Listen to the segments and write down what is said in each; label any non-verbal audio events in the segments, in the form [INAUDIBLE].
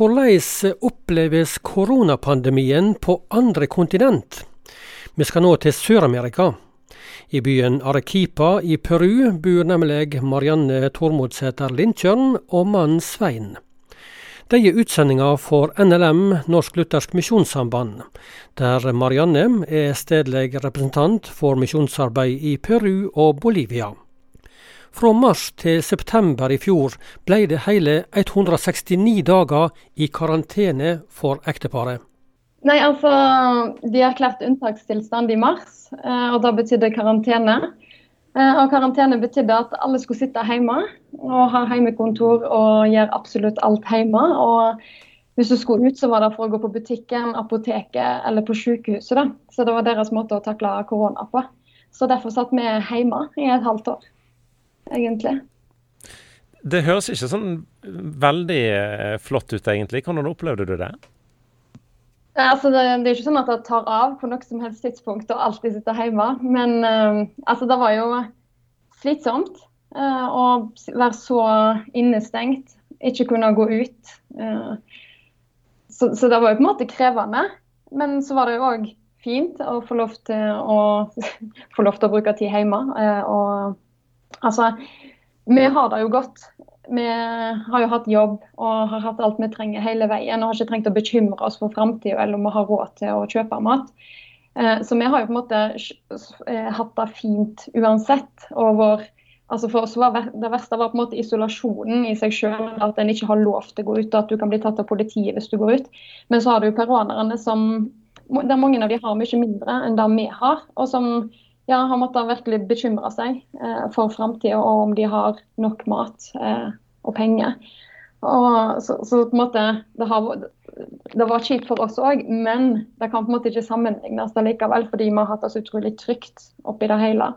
Hvordan oppleves koronapandemien på andre kontinent? Vi skal nå til Sør-Amerika. I byen Arequipa i Peru bor nemlig Marianne Tormodsæter Lindtjørn og mannen Svein. De er utsendinger for NLM, Norsk Luthersk Misjonssamband, der Marianne er stedlig representant for misjonsarbeid i Peru og Bolivia. Fra mars til september i fjor ble det hele 169 dager i karantene for ekteparet. Nei, altså, De erklærte unntakstilstand i mars, eh, og da betydde karantene. Eh, og Karantene betydde at alle skulle sitte hjemme og ha hjemmekontor og gjøre absolutt alt hjemme. Og hvis du skulle ut, så var det for å gå på butikken, apoteket eller på sykehuset. Da. Så det var deres måte å takle korona på. Så derfor satt vi hjemme i et halvt år egentlig. Det høres ikke sånn veldig eh, flott ut, egentlig. Hvordan opplevde du det? Altså, det, det, er ikke sånn at det tar av på noe som helst tidspunkt og alltid sitter hjemme. Men uh, altså, det var jo slitsomt uh, å være så innestengt, ikke kunne gå ut. Uh, så, så, det var jo på en måte krevende. Men så var det jo òg fint å få lov til å, [LAUGHS] få lov til å bruke tid hjemme. og Altså, vi har det jo godt. Vi har jo hatt jobb og har hatt alt vi trenger hele veien. Og har ikke trengt å bekymre oss for framtida eller om vi har råd til å kjøpe mat. Eh, så vi har jo på en måte eh, hatt det fint uansett. Og vår, altså for oss var Det verste var på en måte isolasjonen i seg sjøl. At en ikke har lov til å gå ut, og at du kan bli tatt av politiet hvis du går ut. Men så har du peruanerne som der mange av de har mye mindre enn det vi har. og som ja, har måttet virkelig bekymre seg eh, for framtida og om de har nok mat eh, og penger. Og så, så, på en måte, det, har, det var kjipt for oss òg, men det kan på en måte ikke sammenlignes likevel, fordi vi har hatt det så utrolig trygt oppi det hele.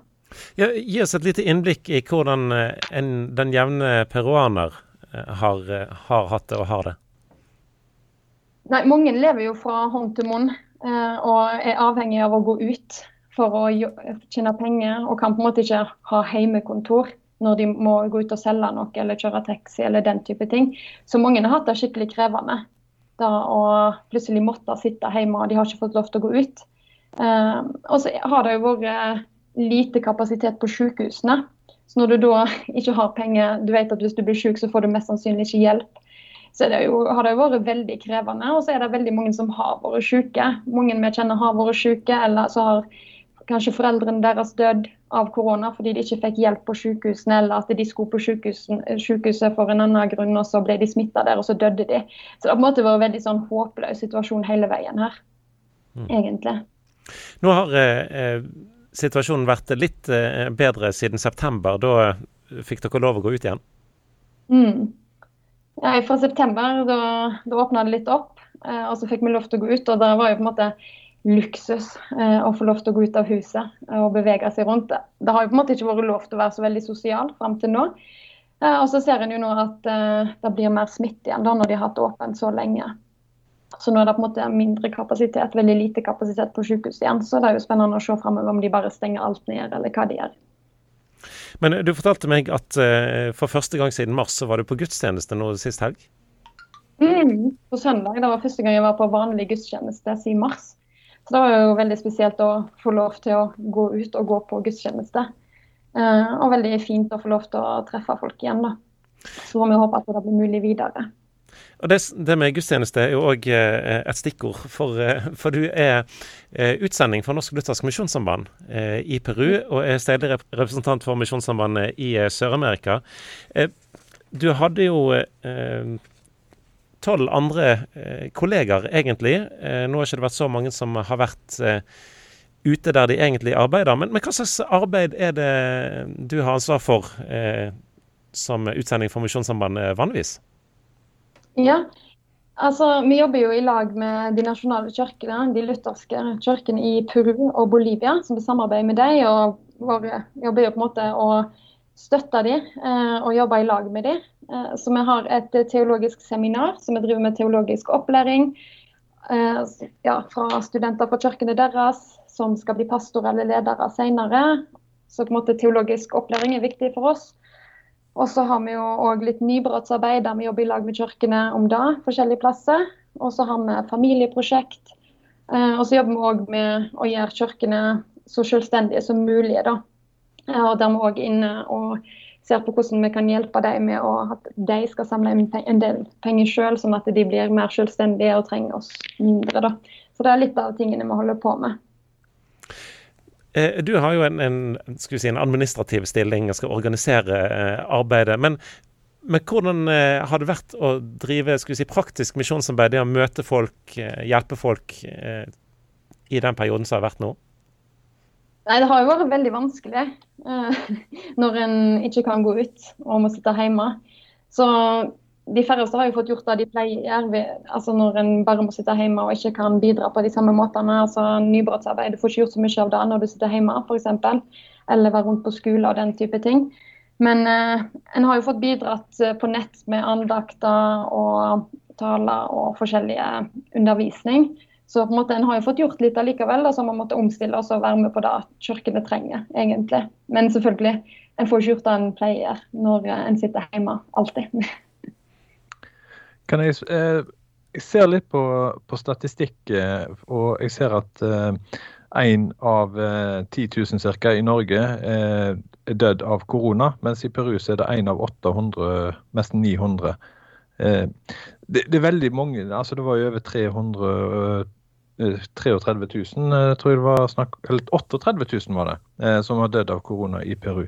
Ja, gi oss et lite innblikk i hvordan eh, en, den jevne peruaner har, har, hatt det og har det. Nei, Mange lever jo fra hånd til munn og er avhengig av å gå ut for å tjene penger, og kan på en måte ikke ha heimekontor når de må gå ut og selge noe eller kjøre taxi eller den type ting. Så mange har hatt det skikkelig krevende. Da å plutselig måtte sitte hjemme, og de har ikke fått lov til å gå ut. Uh, og så har det jo vært lite kapasitet på sykehusene. Så når du da [LAUGHS] ikke har penger, du vet at hvis du blir syk, så får du mest sannsynlig ikke hjelp. Så det jo, har det jo vært veldig krevende. Og så er det veldig mange som har vært syke. Mange vi kjenner har vært syke, eller så har kanskje foreldrene deres dødd av korona fordi de ikke fikk hjelp på sykehusene, eller at de skulle på sykehuset for en annen grunn, og så ble de smitta der, og så døde de. Så det har på en måte vært en veldig sånn håpløs situasjon hele veien her, mm. egentlig. Nå har eh, eh, situasjonen vært litt eh, bedre siden september. Da fikk dere lov å gå ut igjen? Mm. Ja, fra september da, da åpna det litt opp, eh, og så fikk vi lov til å gå ut. og der var jo på en måte luksus eh, å få lov til å gå ut av huset og bevege seg rundt. Det har jo på en måte ikke vært lov til å være så veldig sosial fram til nå. Eh, og så ser en jo nå at eh, det blir mer smitte igjen da når de har hatt åpent så lenge. Så nå er det på en måte mindre kapasitet, veldig lite kapasitet på sykehuset igjen. Så det er jo spennende å se framover om de bare stenger alt ned, eller hva de gjør. Men du fortalte meg at for første gang siden mars så var du på gudstjeneste nå sist helg? Mm, på søndag. Det var første gang jeg var på vanlig gudstjeneste siden mars. Så det var jo veldig spesielt å få lov til å gå ut og gå på gudstjeneste. Eh, og veldig fint å få lov til å treffe folk igjen, da. Så får vi håpe at det blir mulig videre. Og det, det med gudstjeneste er jo òg eh, et stikkord, for, eh, for, du er utsending for Norsk Luthersk Misjonssamband i Peru, og er stedlig representant for Misjonssambandet i eh, Sør-Amerika. du hadde jo tolv andre eh, kollegaer, egentlig. Eh, nå har ikke det vært så mange som har vært eh, ute der de egentlig arbeider. Men, men, hva slags arbeid er det du har ansvar for eh, som utsending for Misjonssambandet vanligvis? Ja, altså vi jobber jo i lag med de nasjonale kirkene, de lutherske kirkene i Peru og Bolivia, som vi samarbeider med dem. Og våre jobber jo på en måte å støtte dem eh, og jobba i lag med dem. Eh, så vi har et eh, teologisk seminar som vi driver med teologisk opplæring ja, fra studenter fra kirkene deres som skal bli pastor eller ledere senere. Så måte teologisk opplæring er viktig for oss. Og så har vi jo òg litt nybrottsarbeid der vi jobber i lag med kirkene om det, forskjellige plasser. Og så har vi familieprosjekt. Og så jobber vi òg med å gjøre kirkene så selvstendige som mulig. da. Og der vi òg inne og ser på hvordan vi kan hjelpe dem med at de skal samle en del penger sjøl, sånn at de blir mer selvstendige og trenger oss mindre. da. Så det er litt av tingene vi holder på med. Eh, du har jo en, en, si, en administrativ stilling og skal organisere eh, arbeidet. Men, men hvordan eh, har det vært å drive si, praktisk misjonsarbeid, det å møte folk, hjelpe folk, i den perioden som har vært nå? Nei, Det har jo vært veldig vanskelig [LAUGHS] når en ikke kan gå ut og må sitte hjemme. Så de færreste har jo fått gjort det de pleier, altså når en bare må sitte hjemme og ikke kan bidra på de samme måtene. altså Nybrottsarbeid, du får ikke gjort så mye av det når du sitter hjemme f.eks. Eller være rundt på skole og den type ting. Men eh, en har jo fått bidratt eh, på nett med andakter og taler og forskjellige undervisning. Så på en måte en har jo fått gjort litt allikevel, så man måtte omstille oss og være med på det kirkene trenger, egentlig. Men selvfølgelig, en får ikke gjort det en pleier når en sitter hjemme, alltid. [LAUGHS] Kan jeg, eh, jeg ser litt på, på statistikk, eh, og jeg ser at én eh, av 10 000 ca. i Norge er dødd av korona, mens i Peru så er det én av 800, nesten 900. Det, det, er veldig mange. altså Det var jo over 300 33 000, tror jeg det var snakk, eller 38 000 var det, som var dødd av korona i Peru.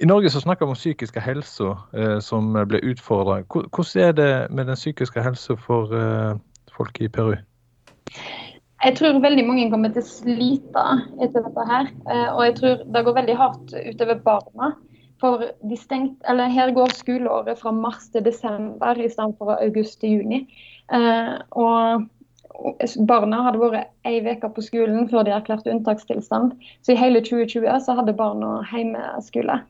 I Norge så snakker vi om psykiske helse eh, som blir utfordra. Hvordan er det med den psykiske helsa for eh, folk i Peru? Jeg tror veldig mange kommer til å slite etter dette her. Eh, og jeg tror det går veldig hardt utover barna. For stengt, her går skoleåret fra mars til desember i stedet for august til juni. Eh, og barna hadde vært ei uke på skolen før de erklærte unntakstilstand. Så i hele 2020 så hadde barna hjemmeskole.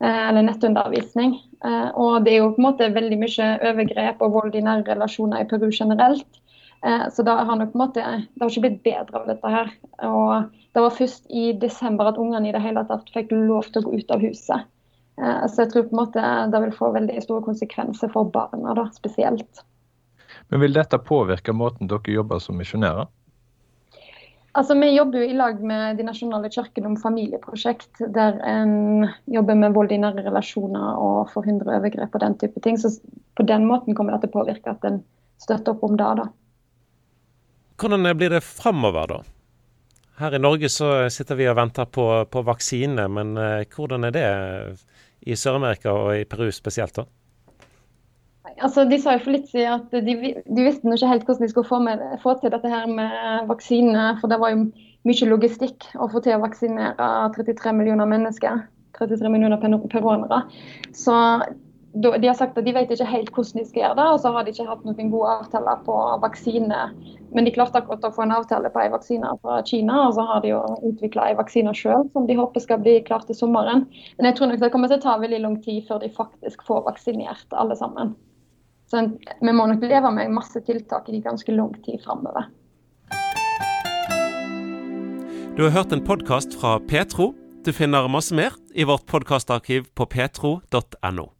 Eh, eller nettundervisning. Eh, og det er jo på en måte veldig mye overgrep og vold i nære relasjoner i Peru generelt. Eh, så det har nok på en måte, det har ikke blitt bedre av dette her. Og det var først i desember at ungene i det hele tatt fikk lov til å gå ut av huset. Så jeg tror på en måte det vil få veldig store konsekvenser for barna da, spesielt. Men Vil dette påvirke måten dere jobber som misjonærer? Altså, Vi jobber jo i lag med de nasjonale kirkene om familieprosjekt, der en jobber med vold i nære relasjoner og forhindrer overgrep og den type ting. Så på den måten kommer det til å påvirke at en støtter opp om det. da. Hvordan blir det framover, da? Her i Norge så sitter vi og venter på, på vaksine, men eh, hvordan er det i Sør-Amerika og i Peru spesielt? da? Altså, de sa jo for litt siden at de, de visste ikke helt hvordan de skulle få, med, få, til dette her med vaksine. For det var jo mye logistikk å få til å vaksinere 33 millioner mennesker. 33 millioner peruanere. Så de har sagt at de vet ikke helt hvordan de skal gjøre det, og så har de ikke hatt noen gode avtaler på vaksine. Men de klarte akkurat å få en avtale på en vaksine fra Kina, og så har de jo utvikla en vaksine sjøl som de håper skal bli klar til sommeren. Men jeg tror nok det kommer til å ta veldig lang tid før de faktisk får vaksinert alle sammen. Så vi må nok leve med masse tiltak i ganske lang tid framover. Du har hørt en podkast fra Petro. Du finner masse mer i vårt podkastarkiv på petro.no.